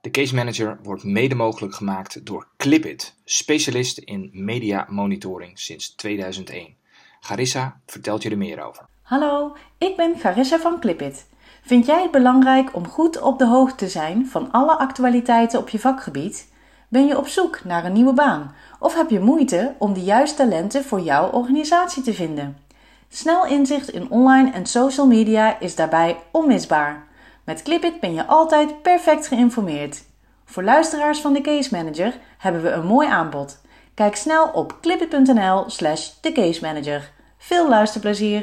De Case Manager wordt mede mogelijk gemaakt door Clipit, specialist in media monitoring sinds 2001. Garissa vertelt je er meer over. Hallo, ik ben Garissa van Clipit. Vind jij het belangrijk om goed op de hoogte te zijn van alle actualiteiten op je vakgebied? Ben je op zoek naar een nieuwe baan of heb je moeite om de juiste talenten voor jouw organisatie te vinden? Snel inzicht in online en social media is daarbij onmisbaar. Met Clipit ben je altijd perfect geïnformeerd. Voor luisteraars van de Case Manager hebben we een mooi aanbod. Kijk snel op clipit.nl/slash Manager. Veel luisterplezier!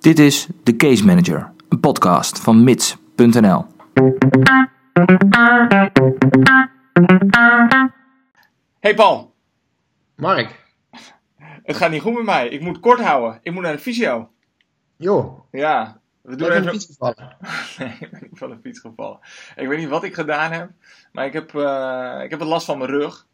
Dit is de Case Manager, een podcast van mits.nl. Hey Paul. Mark. Het gaat niet goed met mij. Ik moet kort houden. Ik moet naar de fysio. Jo. Ja. We doen even... de fiets gevallen? nee, ik ben van de fiets gevallen. Ik weet niet wat ik gedaan heb, maar ik heb, uh, ik heb last van mijn rug.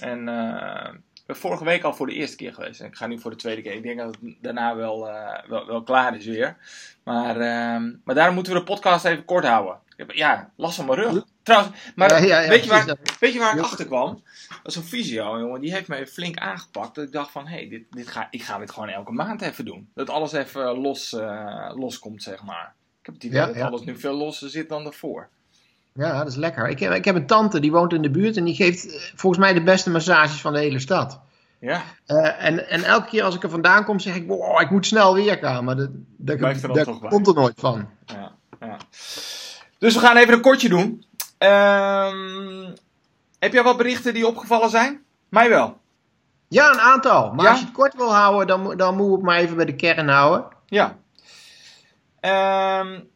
En uh, ik ben vorige week al voor de eerste keer geweest. En ik ga nu voor de tweede keer. Ik denk dat het daarna wel, uh, wel, wel, klaar is weer. Maar, ehm, maar daarom moeten we de podcast even kort houden. Ik heb, ja, last van mijn rug. Trouwens, maar ja, ja, ja, weet, je waar, weet je waar ik achter kwam? Dat is een fysio, jongen. Die heeft me flink aangepakt. Dat ik dacht van, hé, hey, dit, dit ga, ik ga dit gewoon elke maand even doen. Dat alles even los, uh, los komt, zeg maar. Ik heb het idee dat alles nu veel losser zit dan daarvoor. Ja, dat is lekker. Ik heb, ik heb een tante, die woont in de buurt. En die geeft volgens mij de beste massages van de hele stad. Ja. Uh, en, en elke keer als ik er vandaan kom, zeg ik, wow, ik moet snel weer gaan. Maar dat, dat, dat komt er nooit van. Ja, ja. Dus we gaan even een kortje doen. Um, heb jij wat berichten die opgevallen zijn? Mij wel. Ja, een aantal. Maar als je het kort wil houden, dan, dan moet ik maar even bij de kern houden. Ja. Um,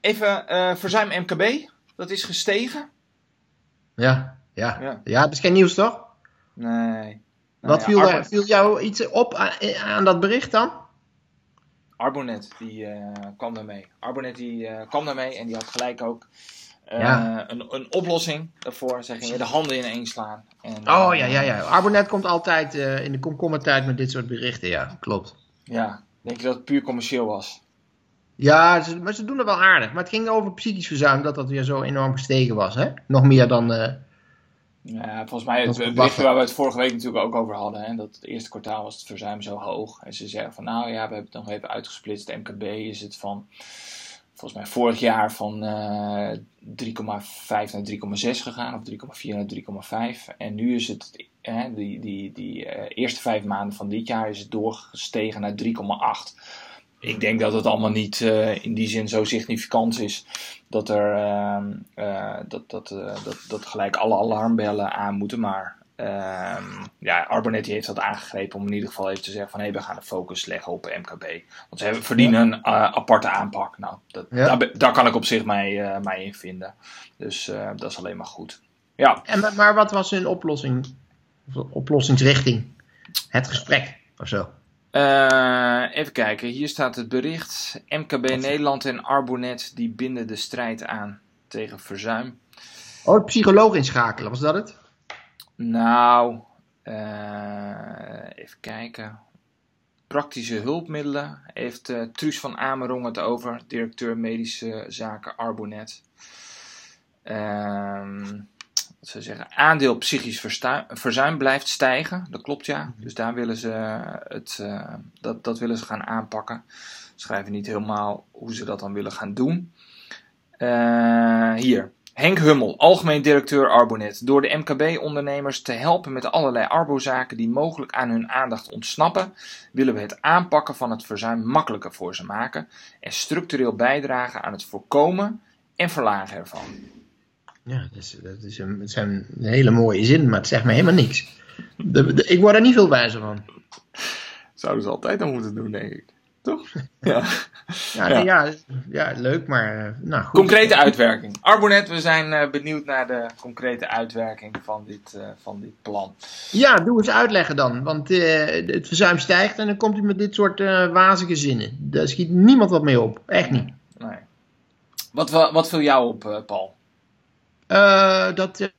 even uh, verzuim MKB. Dat is gestegen. Ja, ja. Ja, ja dat is geen nieuws toch? Nee. Wat viel, viel jou iets op aan, aan dat bericht dan? Arbonet, die uh, kwam daarmee. Arbonet die uh, kwam daarmee en die had gelijk ook uh, ja. een, een oplossing daarvoor. Ze gingen de handen ineen slaan. En, oh ja, ja, ja. Arbonet komt altijd in de komkommertijd met dit soort berichten, ja, klopt. Ja, denk je dat het puur commercieel was? Ja, ze, maar ze doen het wel aardig. Maar het ging over psychisch verzuim, dat dat weer zo enorm gestegen was, hè? Nog meer dan... Ja, volgens mij het bericht waar we het vorige week natuurlijk ook over hadden. Hè, dat het eerste kwartaal was het verzuim zo hoog. En ze zeggen van nou ja, we hebben het nog even uitgesplitst. MKB is het van volgens mij vorig jaar van uh, 3,5 naar 3,6 gegaan. Of 3,4 naar 3,5. En nu is het, hè, die, die, die uh, eerste vijf maanden van dit jaar is het doorgestegen naar 3,8 ik denk dat het allemaal niet uh, in die zin zo significant is dat er uh, uh, dat, dat, dat, dat gelijk alle alarmbellen aan moeten. Maar ehm, ja, Arbonet heeft dat aangegrepen om in ieder geval even te zeggen van hé, hey, we gaan de focus leggen op MKB. Want ze hebben, verdienen een aparte aanpak. Nou, dat, ja. daar, daar, kan ik op zich mij, mij in vinden. Dus dat is alleen maar goed. Ja. En, maar wat was hun oplossing, oplossingsrichting? Het gesprek of zo? Uh, even kijken, hier staat het bericht. MKB Nederland en Arbonet die binden de strijd aan tegen verzuim. Oh, het psycholoog inschakelen, was dat het? Nou, uh, even kijken. Praktische hulpmiddelen heeft uh, Truus van Amerong het over, directeur medische zaken Arbonet. Ehm ze zeggen, aandeel psychisch verzuim blijft stijgen. Dat klopt ja. Mhm. Dus daar willen ze het, uh, dat, dat willen ze gaan aanpakken. Schrijven niet helemaal hoe ze dat dan willen gaan doen. Uh, hier. Henk Hummel, algemeen directeur Arbonet. Door de MKB-ondernemers te helpen met allerlei arbozaken die mogelijk aan hun aandacht ontsnappen, willen we het aanpakken van het verzuim makkelijker voor ze maken en structureel bijdragen aan het voorkomen en verlagen ervan. Ja, dat, is, dat, is een, dat zijn een hele mooie zin, maar het zegt me helemaal niks. De, de, ik word er niet veel wijzer van. Zouden ze altijd dan moeten doen, denk ik. Toch? Ja, ja, ja. ja, ja leuk, maar uh, nou goed. Concrete uitwerking. Arbonet, we zijn uh, benieuwd naar de concrete uitwerking van dit, uh, van dit plan. Ja, doe eens uitleggen dan. Want het verzuim stijgt en dan komt u met dit soort wazige zinnen. Daar schiet niemand wat mee op. Echt niet. Nee. Wat, wat viel jou op, Paul? Uh, dat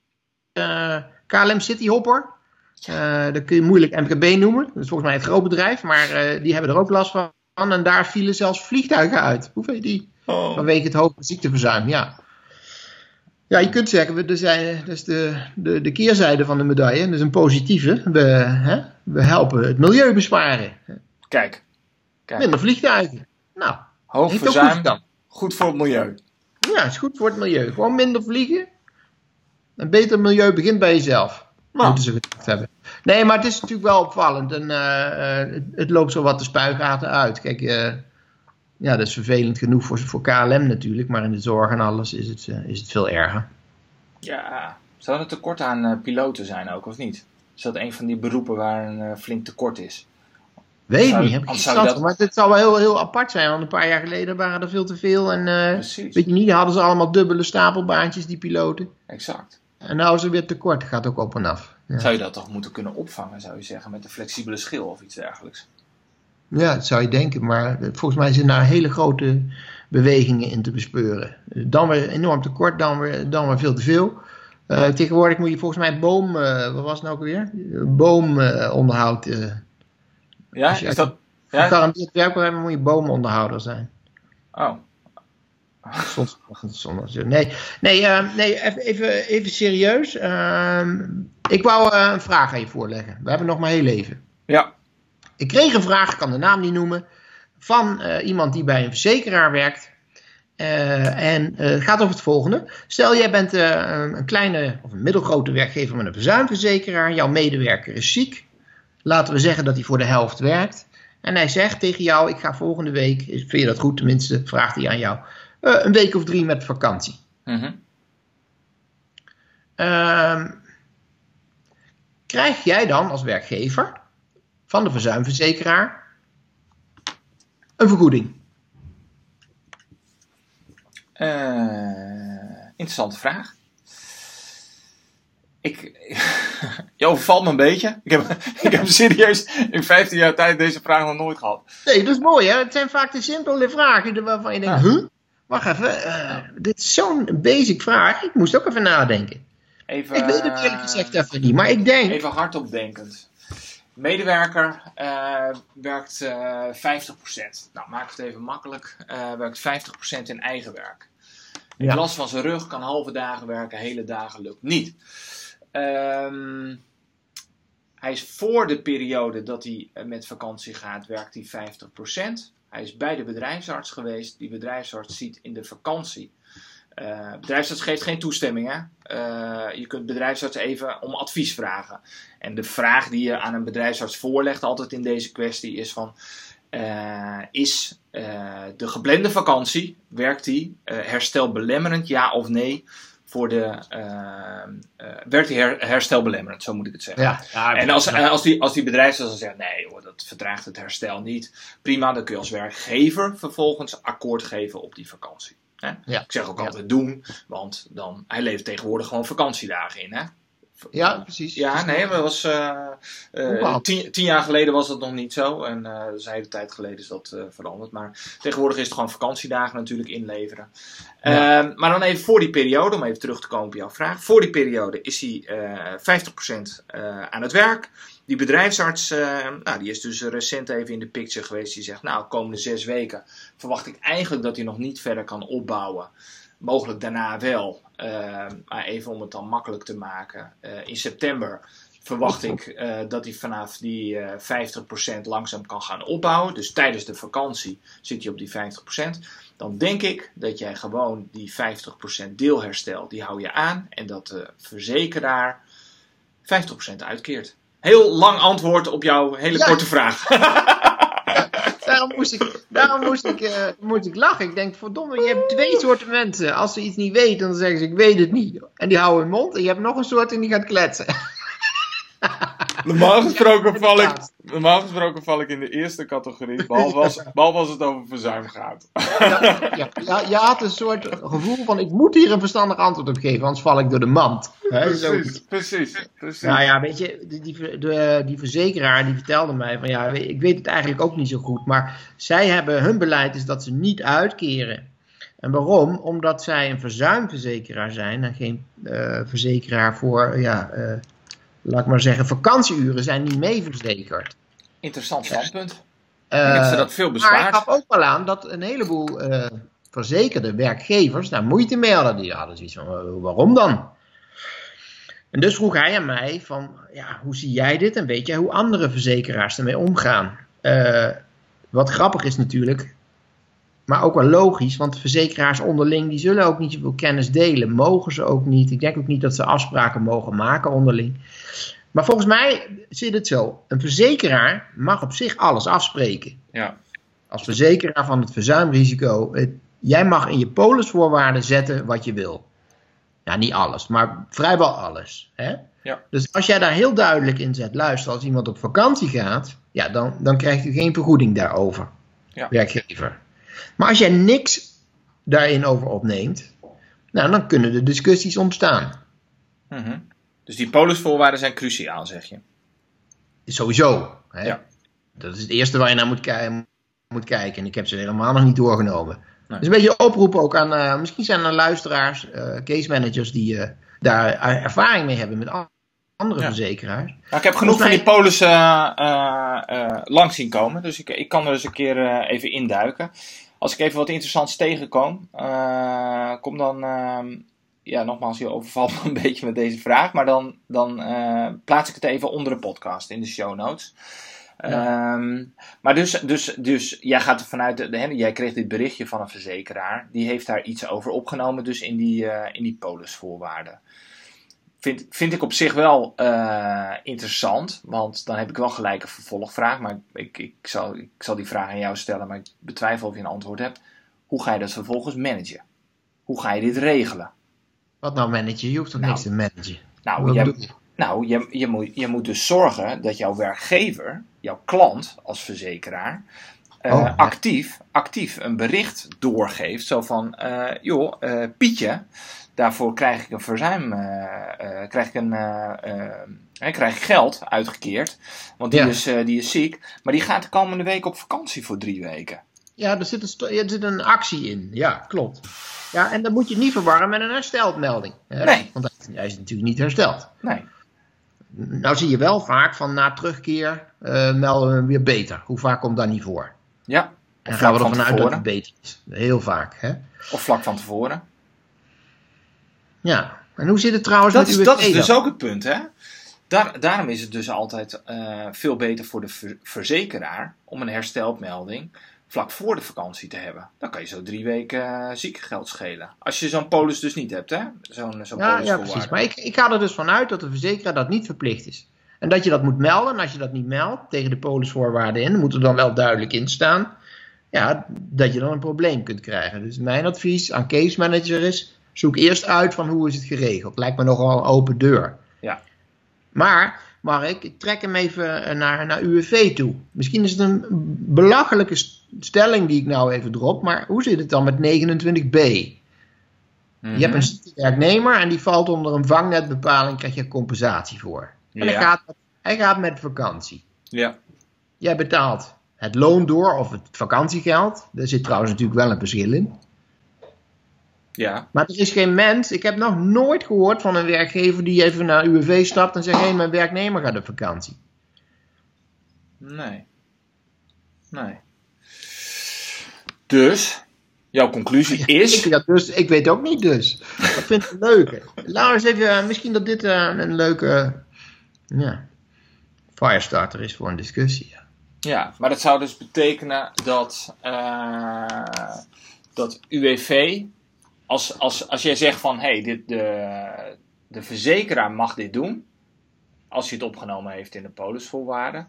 uh, KLM City Hopper. Uh, dat kun je moeilijk MKB noemen. Dat is volgens mij het groot bedrijf. Maar die hebben er ook last van. En daar vielen zelfs vliegtuigen uit. Hoe vind je die? Oh. Vanwege het hoge ziekteverzuim, ja. Ja, je kunt zeggen, er zijn, dat is de, de, de keerzijde van de medaille, dat is een positieve. We, hè, we helpen het milieu besparen. Kijk. Kijk. Minder vliegtuigen. Nou, hoog verzuim, goed, goed voor het milieu. Ja, is goed voor het milieu. Gewoon minder vliegen. Een beter milieu begint bij jezelf. Nou. Moeten ze gedacht hebben. Nee, maar het is natuurlijk wel opvallend. En, uh, het, loopt zo wat de spuigaten uit. Kijk, uh, ja, dat is vervelend genoeg voor, voor KLM natuurlijk. Maar in de zorg en alles is het, is het veel erger. Ja, zou er tekort aan piloten zijn ook, of niet? Is dat een van die beroepen waar een flink tekort is? Weet zou, niet, heb ik dat... maar het zou wel heel, heel apart zijn, want een paar jaar geleden waren er veel te veel. En weet je niet, hadden ze allemaal dubbele stapelbaantjes, die piloten. Exact. En nou is er weer tekort, gaat ook op en af. Ja. Zou je dat toch moeten kunnen opvangen, zou je zeggen, met een flexibele schil of iets dergelijks? Ja, dat zou je denken, maar volgens mij zijn daar hele grote bewegingen in te bespeuren. Dan weer enorm tekort, dan weer, dan weer veel te veel. Uh, tegenwoordig moet je volgens mij boom, uh, wat was het nou ook weer? Boomonderhoud. Uh, ja, als je, is dat... Ja? Gegarandeerd werk wil hebben, moet je boomonderhouder zijn. Oh, Nee, nee, uh, nee even, even serieus. Uh, ik wou uh, een vraag aan je voorleggen. We hebben nog maar heel even. Ja. Ik kreeg een vraag, ik kan de naam niet noemen, van iemand die bij een verzekeraar werkt. en het gaat over het volgende. Stel, jij bent een kleine of een middelgrote werkgever met een verzuimverzekeraar. Jouw medewerker is ziek. Laten we zeggen dat hij voor de helft werkt. En hij zegt tegen jou: Ik ga volgende week, vind je dat goed tenminste, vraagt hij aan jou. Uh, een week of drie met vakantie. Mm krijg jij dan als werkgever van de verzuimverzekeraar een vergoeding? Uh, interessante vraag. Ik, je overvalt me een beetje. Ik heb, ik heb serieus in 15 jaar tijd deze vraag nog nooit gehad. Nee, dat is mooi hè. Het zijn vaak de simpele vragen waarvan je denkt, huh? Wacht even, uh, dit is zo'n basic vraag. Ik moest ook even nadenken. Even, ik weet het eerlijk gezegd even niet, maar ik denk... Even hardop denkend. Medewerker uh, werkt uh, 50%. Nou, maak het even makkelijk. Werkt 50% in eigen werk. Ja. Last van zijn rug kan halve dagen werken, hele dagen lukt niet. Um, hij is voor de periode dat hij met vakantie gaat, werkt hij 50%. Hij is bij de bedrijfsarts geweest. Die bedrijfsarts ziet in de vakantie. Uh, bedrijfsarts geeft geen toestemming. Hè? Uh, je kunt bedrijfsarts even om advies vragen. En de vraag die je aan een bedrijfsarts voorlegt, altijd in deze kwestie, is van. Uh, is de geplande vakantie, werkt die herstelbelemmerend, ja of nee? Voor de, uh, werkt die her, herstelbelemmerend, zo moet ik het zeggen. Ja, en als, als, die, als die bedrijfsarts zegt, nee hoor, dat vertraagt het herstel niet, prima, dan kun je als werkgever vervolgens akkoord geven op die vakantie. Hè? Ja. Ik zeg ook altijd doen, want dan, hij levert tegenwoordig gewoon vakantiedagen in. Hè? Ja, precies. Ja, nee, maar was, uh, uh, tien, tien, jaar geleden was dat nog niet zo. En uh, dus een hele tijd geleden is dat veranderd. Maar tegenwoordig is het gewoon vakantiedagen natuurlijk inleveren. Ja. Ehm, maar dan even voor die periode, om even terug te komen op jouw vraag. Voor die periode is hij 50% aan het werk. Die bedrijfsarts, nou, die is dus recent even in de picture geweest. Die zegt, nou, komende zes weken verwacht ik eigenlijk dat hij nog niet verder kan opbouwen. Mogelijk daarna wel. Uh, maar even om het dan makkelijk te maken. Uh, in september verwacht ik uh, dat hij vanaf die 50% langzaam kan gaan opbouwen. Dus tijdens de vakantie zit hij op die 50%. Dan denk ik dat jij gewoon die 50% deelherstel, die hou je aan. En dat de verzekeraar 50% uitkeert. Heel lang antwoord op jouw hele ja. korte vraag. daarom moest ik, daarom moest ik, uh, moest ik lachen. Ik denk, verdomme, je hebt twee soorten mensen. Als ze iets niet weten, dan zeggen ze, ik weet het niet. En die houden hun mond. En je hebt nog een soort en die gaat kletsen. Normaal gesproken, val ik, normaal gesproken val ik in de eerste categorie, behalve als, behalve als het over verzuim gaat. Ja, ja, ja, je had een soort gevoel van, ik moet hier een verstandig antwoord op geven, anders val ik door de mand. Precies, precies, precies. Nou ja, weet je, die, die, de, die verzekeraar die vertelde mij van, ja, ik weet het eigenlijk ook niet zo goed, maar zij hebben, hun beleid is dat ze niet uitkeren. En waarom? Omdat zij een verzuimverzekeraar zijn en geen uh, verzekeraar voor, ja... Uh, laat ik maar zeggen, vakantieuren zijn niet mee verzekerd. Interessant standpunt. Uh, ik ze dat veel. Maar ik gaf ook wel aan dat een heleboel uh, verzekerde werkgevers daar moeite mee hadden. Die hadden zoiets van, "Eh, waarom dan? En dus vroeg hij aan mij van, ja, hoe zie jij dit en weet jij hoe andere verzekeraars ermee omgaan? Wat grappig is natuurlijk, maar ook wel logisch, want verzekeraars onderling, die zullen ook niet zoveel kennis delen. Mogen ze ook niet. Ik denk ook niet dat ze afspraken mogen maken onderling. Maar volgens mij zit het zo. Een verzekeraar mag op zich alles afspreken. Ja. Als verzekeraar van het verzuimrisico, het- jij mag in je polisvoorwaarden zetten wat je wil. Ja, niet alles, maar vrijwel alles. Hè? Ja. Dus als jij daar heel duidelijk in zet, luister, als iemand op vakantie gaat, ja, dan, dan krijgt u geen vergoeding daarover, Ja. werkgever. Maar als jij niks daarin over opneemt, nou, dan kunnen er discussies ontstaan. Mhm. Dus die polisvoorwaarden zijn cruciaal, zeg je. Sowieso. Hè? Ja. Dat is het eerste waar je naar moet, ki- moet kijken. En ik heb ze helemaal nog niet doorgenomen. Nee. Dus een beetje een oproep ook aan, eh, misschien zijn er luisteraars, eh, case managers die eh, daar er- ervaring mee hebben met andere Ja. verzekeraars. Nou, ik heb genoeg van die polissen langs zien komen, dus ik, ik kan er eens een keer even induiken. Als ik even wat interessants tegenkom, eh, kom dan, ehm, ja, nogmaals, je overvalt me een beetje met deze vraag, maar dan, dan eh, plaats ik het even onder de podcast in de show notes. Ehm, maar dus, dus, dus jij gaat er vanuit, de, hè, jij kreeg dit berichtje van een verzekeraar, die heeft daar iets over opgenomen, dus in die, eh, in die polisvoorwaarden vind, vind ik op zich wel eh, interessant. Want dan heb ik wel gelijk een vervolgvraag. Maar ik, ik, zal, ik zal die vraag aan jou stellen. Maar ik betwijfel of je een antwoord hebt. Hoe ga je dat vervolgens managen? Hoe ga je dit regelen? Wat nou managen? Je hoeft toch Nou, niks te managen? Nou, je, nou je, je, moet, je moet dus zorgen dat jouw werkgever, jouw klant als verzekeraar, eh, Oh, ja. actief, actief een bericht doorgeeft. Zo van, eh, joh, Pietje, daarvoor krijg ik een verzuim, eh, eh, krijg ik een, eh, krijg ik geld uitgekeerd. Want die, Ja. is, die is ziek, maar die gaat de komende week op vakantie voor drie weken. Ja, er zit, een er zit een actie in. Ja, klopt. Ja, en dan moet je niet verwarren met een herstelmelding. hè? Nee. Want hij- is natuurlijk niet hersteld. Nee, Nou zie je wel vaak van na terugkeer melden we hem weer beter. Hoe vaak komt dat niet voor? ja. En gaan we van ervan uit dat het beter is. Heel vaak, hè? Of vlak van tevoren. Ja. En hoe zit het trouwens Dat met is, dat is dus ook het punt, hè? Daar, daarom is het dus altijd eh, veel beter voor de ver- verzekeraar om een herstelmelding vlak voor de vakantie te hebben. Dan kan je zo drie weken uh, ziekengeld schelen. Als je zo'n polis dus niet hebt, hè? Zo'n zo'n Ja, ja, precies. Maar ik, ik ga er dus vanuit dat de verzekeraar dat niet verplicht is. En dat je dat moet melden. En als je dat niet meldt tegen de polisvoorwaarden in, moet er dan wel duidelijk in staan. Ja, dat je dan een probleem kunt krijgen. Dus mijn advies aan case manager is: zoek eerst uit van hoe is het geregeld. Lijkt me nogal een open deur. Ja. Maar, Mark, ik trek hem even naar, naar UWV toe. Misschien is het een belachelijke stelling die ik nou even drop. Maar hoe zit het dan met 29b? Mhm. Je hebt een zieke werknemer en die valt onder een vangnetbepaling, krijg je compensatie voor. En hij, gaat, hij gaat met vakantie. Ja. Jij betaalt het loon door of het vakantiegeld. Daar zit trouwens natuurlijk wel een verschil in. Ja. Maar er is geen mens, ik heb nog nooit gehoord van een werkgever die even naar UWV stapt en zegt: hé, mijn werknemer gaat op vakantie. Nee. Nee. Dus, jouw conclusie is... Ik, ja, dus, ik weet ook niet dus. Dat vind ik leuk. Laten we eens even, eh, misschien dat dit eh, een leuke ja, firestarter is voor een discussie. ja. Ja, maar dat zou dus betekenen dat, eh, dat UWV, als, als, als jij zegt van hé, hey, dit, de, de verzekeraar mag dit doen, als hij het opgenomen heeft in de polisvoorwaarden,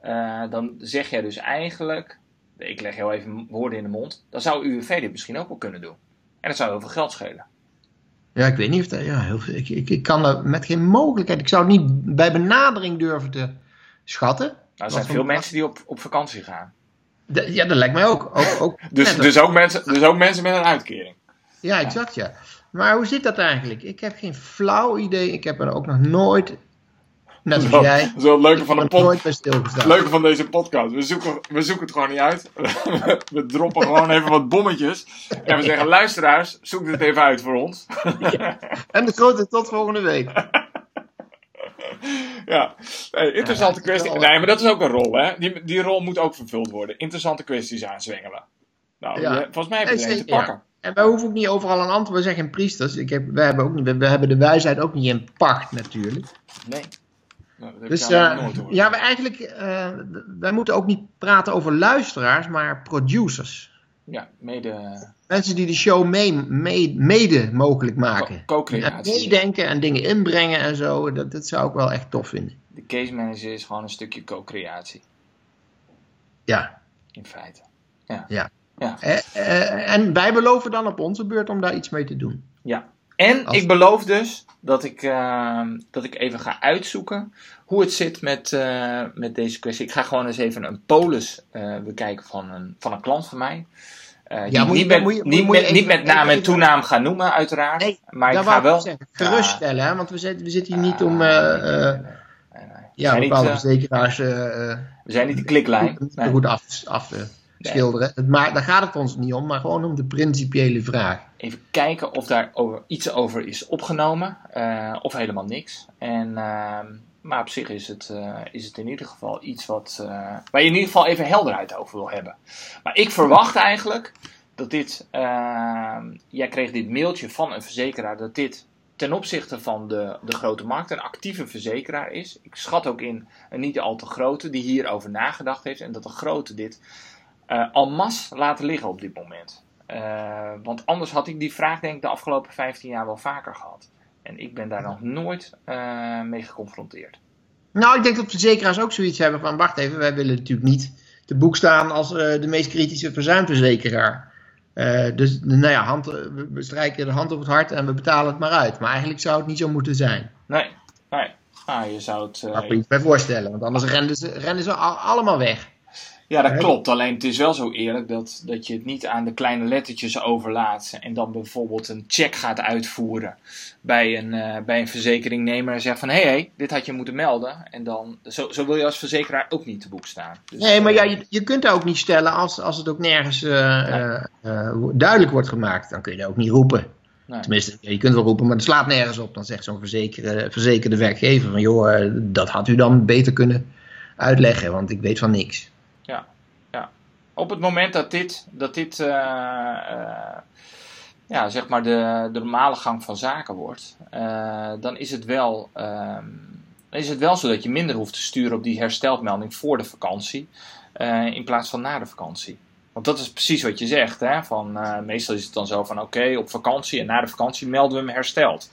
eh, dan zeg jij dus eigenlijk, ik leg jou even woorden in de mond, dan zou UWV dit misschien ook wel kunnen doen. En dat zou heel veel geld schelen. Ja, ik weet niet of dat. Ja, heel, veel- ik, ik, ik kan er met geen mogelijkheid. Ik zou het niet bij benadering durven te schatten. Nou, er zijn veel mensen die op, op vakantie gaan. De- ja, dat lijkt mij ook. ook, ook Dus, dus, ook mensen, dus ook mensen met een uitkering. Ja, exact ja. Maar hoe zit dat eigenlijk? Ik heb geen flauw idee. Ik heb er ook nog nooit. Net als jij. Dat is wel het leuke van bij stilgestaan. Het leuke van deze podcast, we zoeken, we zoeken het gewoon niet uit. We droppen gewoon even wat bommetjes. En we zeggen, luisteraars, zoek dit even uit voor ons. En de grote tot volgende week. Ja, hey, interessante Ja, kwestie. wel. Nee, maar dat is ook een rol, hè. Die, die rol moet ook vervuld worden. Interessante kwesties aanzwengelen. Nou, ja. volgens mij heb je er te pakken. En wij hoeven ook niet overal een antwoord. We zijn geen priesters. Ik heb, wij hebben ook niet, we, hebben de wijsheid ook niet in pacht, natuurlijk. Nee. Nou, dus uh, ja, we eigenlijk, uh, wij moeten ook niet praten over luisteraars, maar producers. Ja, mede. Mensen die de show mee, mee, mede mogelijk maken. Co-creatie. meedenken en dingen inbrengen en zo. Dat, dat zou ik wel echt tof vinden. De case manager is gewoon een stukje co-creatie. Ja. In feite. Ja. ja. Ja. Eh, eh, en wij beloven dan op onze beurt om daar iets mee te doen. Ja. En ik beloof dus dat ik, uh, dat ik even ga uitzoeken hoe het zit met, uh, met deze kwestie. Ik ga gewoon eens even een polis uh, bekijken van een, van een klant van mij. Uh, ja, niet, met, niet, met, niet met naam en toenaam gaan noemen, uiteraard. Nee, maar ik ga wel. Zeggen, geruststellen, hè? want we zitten, we zitten hier niet om. ja, bepaalde verzekeraars. we zijn niet de kliklijn. Goed, nee. goed af, af schilderen. Het, maar daar gaat het ons niet om, maar gewoon om de principiële vraag. Even kijken of daar over, iets over is opgenomen, uh, of helemaal niks. En, uh, maar op zich is het, uh, is het in ieder geval iets wat, eh, waar je in ieder geval even helderheid over wil hebben. Maar ik verwacht eigenlijk dat dit, ehm, jij kreeg dit mailtje van een verzekeraar, dat dit ten opzichte van de, de grote markt een actieve verzekeraar is. Ik schat ook in een niet al te grote die hierover nagedacht heeft en dat de grote dit uh, al mas laten liggen op dit moment. Uh, want anders had ik die vraag denk ik de afgelopen 15 jaar wel vaker gehad. En ik ben daar nog nooit uh, mee geconfronteerd. Nou, ik denk dat verzekeraars ook zoiets hebben van... wacht even, wij willen natuurlijk niet te boek staan als de meest kritische verzuimverzekeraar. dus nou ja, hand, we strijken de hand op het hart en we betalen het maar uit. Maar eigenlijk zou het niet zo moeten zijn. Nee, nee. Ah, je zou het... Daar kun je bij voorstellen, want anders rennen ze, rennen ze allemaal weg. Ja, dat klopt. Alleen het is wel zo eerlijk dat, dat je het niet aan de kleine lettertjes overlaat. En dan bijvoorbeeld een check gaat uitvoeren bij een, uh, bij een verzekeringsnemer. En zegt van hé, hey, hey, dit had je moeten melden. En dan, zo, zo wil je als verzekeraar ook niet te boek staan. Dus, nee, maar ja, eh, je, je kunt daar ook niet stellen als, als het ook nergens uh, duidelijk wordt gemaakt. Dan kun je dat ook niet roepen. Nee. Tenminste, je kunt wel roepen, maar het slaat nergens op. Dan zegt zo'n verzekerde, verzekerde werkgever van joh, dat had u dan beter kunnen uitleggen, want ik weet van niks op het moment dat dit, dat dit uh, uh, ja, zeg maar de, de normale gang van zaken wordt, uh, dan is het wel. dan is het wel zo dat je minder hoeft te sturen op die herstelmelding voor de vakantie, in plaats van na de vakantie. Want dat is precies wat je zegt. Hè? Van, meestal is het dan zo van oké, op vakantie en na de vakantie melden we hem hersteld.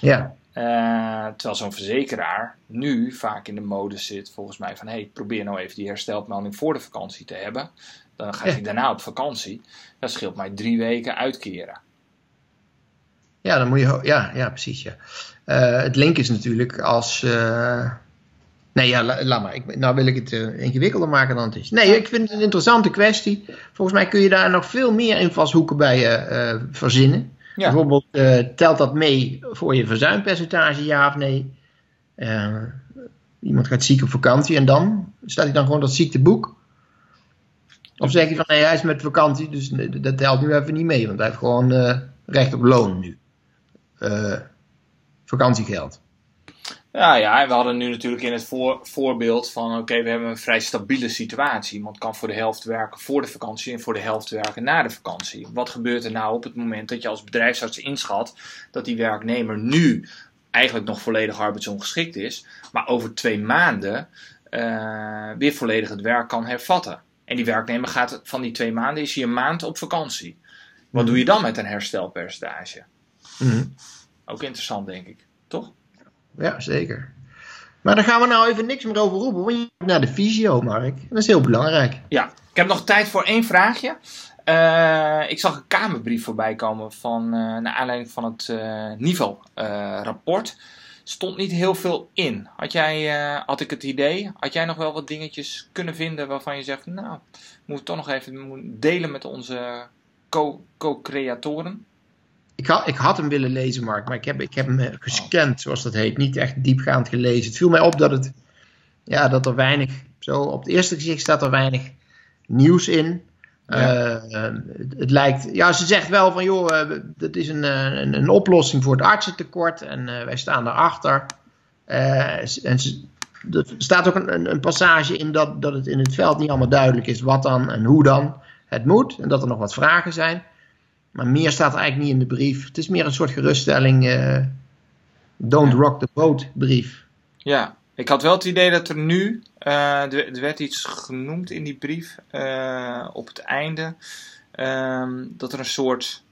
Ja. Uh, terwijl zo'n verzekeraar nu vaak in de mode zit, volgens mij, van hey, probeer nou even die herstelmelding voor de vakantie te hebben. Dan ga je daarna op vakantie. Dat scheelt mij drie weken uitkeren. Ja, dan moet je. Ja, ja precies. Ja. Uh, het link is natuurlijk als. Uh, nee, ja, laat maar. Ik, nou wil ik het uh, ingewikkelder maken dan het is. Nee, ik vind het een interessante kwestie. Volgens mij kun je daar nog veel meer invalshoeken bij verzinnen. Ja. Bijvoorbeeld, telt dat mee voor je verzuimpercentage, ja of nee? iemand gaat ziek op vakantie en dan? Staat hij dan gewoon dat ziekteboek? Of zeg je van nee, hij is met vakantie, dus dat telt nu even niet mee, want hij heeft gewoon uh, recht op loon nu. Vakantiegeld. Ja, ja, we hadden nu natuurlijk in het voor, voorbeeld van: oké, we hebben een vrij stabiele situatie. Iemand kan voor de helft werken voor de vakantie en voor de helft werken na de vakantie. Wat gebeurt er nou op het moment dat je als bedrijfsarts inschat dat die werknemer nu eigenlijk nog volledig arbeidsongeschikt is, maar over twee maanden uh, weer volledig het werk kan hervatten? En die werknemer gaat van die twee maanden, is hij een maand op vakantie. Wat doe je dan met een herstelpercentage? Mm Ook interessant, denk ik. Toch? Ja, zeker. Maar daar gaan we nou even niks meer over roepen, want je gaat naar de visio, Mark. Dat is heel belangrijk. Ja, ik heb nog tijd voor één vraagje. Uh, ik zag een Kamerbrief voorbij komen van, uh, naar aanleiding van het uh, niveau-rapport stond niet heel veel in. Had, jij, had ik het idee, had jij nog wel wat dingetjes kunnen vinden waarvan je zegt, nou, moet toch nog even delen met onze co-creatoren? Ik, had, ik had hem willen lezen, Mark, maar ik heb, ik heb hem eh, gescand, zoals dat heet. Niet echt diepgaand gelezen. Het viel mij op dat, het, ja, dat er weinig, zo op het eerste gezicht staat er weinig nieuws in. Uh, het, lijkt, ja, ze zegt wel van joh, uh, dat is een, een, een, oplossing voor het artsentekort en uh, wij staan daarachter. en ze, er staat ook een, een, passage in dat, dat het in het veld niet allemaal duidelijk is wat dan en hoe dan. het moet en dat er nog wat vragen zijn. Maar meer staat er eigenlijk niet in de brief. Het is meer een soort geruststelling. Uh, don't rock the boat brief. Ja, ik had wel het idee dat er nu, uh, er werd iets genoemd in die brief uh, op het einde, uh, dat er een soort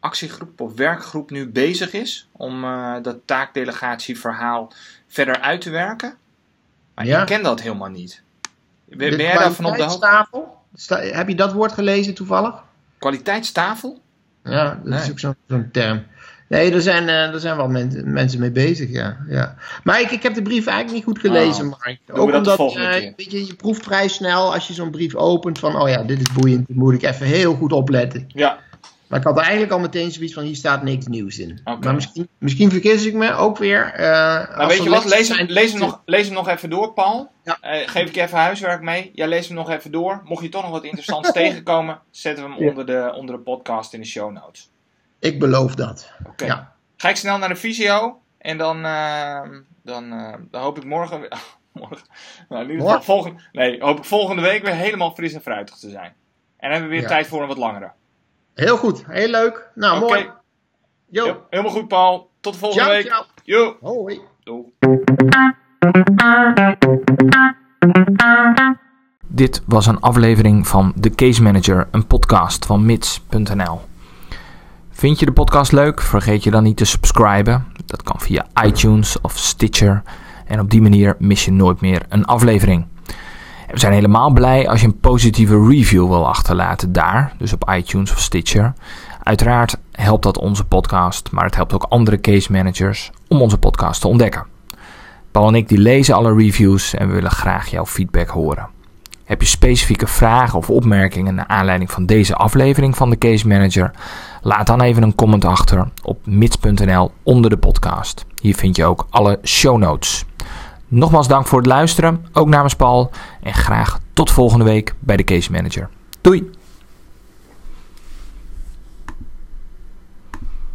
actiegroep of werkgroep nu bezig is om dat taakdelegatieverhaal verder uit te werken. Maar ja. ik ken dat helemaal niet. Ben, ben jij daarvan op de hoogte? Heb je dat woord gelezen toevallig? Kwaliteitstafel? Ja, dat is ook zo'n term. Nee, er zijn, uh, er zijn wel men, mensen mee bezig, ja. ja. Maar ik, ik heb de brief eigenlijk niet goed gelezen, oh, Mark. Ook omdat uh, weet je, je proeft vrij snel als je zo'n brief opent van... oh ja, dit is boeiend, moet ik even heel goed opletten. Ja. Maar ik had eigenlijk al meteen zoiets van, hier staat niks nieuws in. Maar misschien, misschien vergis ik me ook weer. Uh, nou, weet je wat, lees, hem, lees, hem nog, lees hem nog even door, Paul. Ja. Uh, geef ik je even huiswerk mee. Jij leest hem nog even door. Mocht je toch nog wat interessants tegenkomen, zetten we hem onder, de, onder de podcast in de show notes. Ik beloof dat. Oké. Ja. Ga ik snel naar de visio en dan, uh, dan, dan hoop ik morgen... morgen nou, geval volgende, nee, hoop ik volgende week weer helemaal fris en fruitig te zijn. En dan hebben we weer tijd voor een wat langere. Heel goed, heel leuk. Nou, mooi. Jo. helemaal goed, Paul. Tot de volgende week. Ciao. Jo. Hoi. Doei. Dit was een aflevering van The Case Manager, een podcast van mits.nl. Vind je de podcast leuk? Vergeet je dan niet te subscriben. Dat kan via iTunes of Stitcher. En op die manier mis je nooit meer een aflevering. We zijn helemaal blij als je een positieve review wil achterlaten daar, dus op iTunes of Stitcher. Uiteraard helpt dat onze podcast, maar het helpt ook andere case managers om onze podcast te ontdekken. Paul en ik die lezen alle reviews en we willen graag jouw feedback horen. Heb je specifieke vragen of opmerkingen naar aanleiding van deze aflevering van de Case Manager? Laat dan even een comment achter op mits.nl onder de podcast. Hier vind je ook alle show notes. Nogmaals dank voor het luisteren, ook namens Paul. En graag tot volgende week bij de Case Manager. Doei!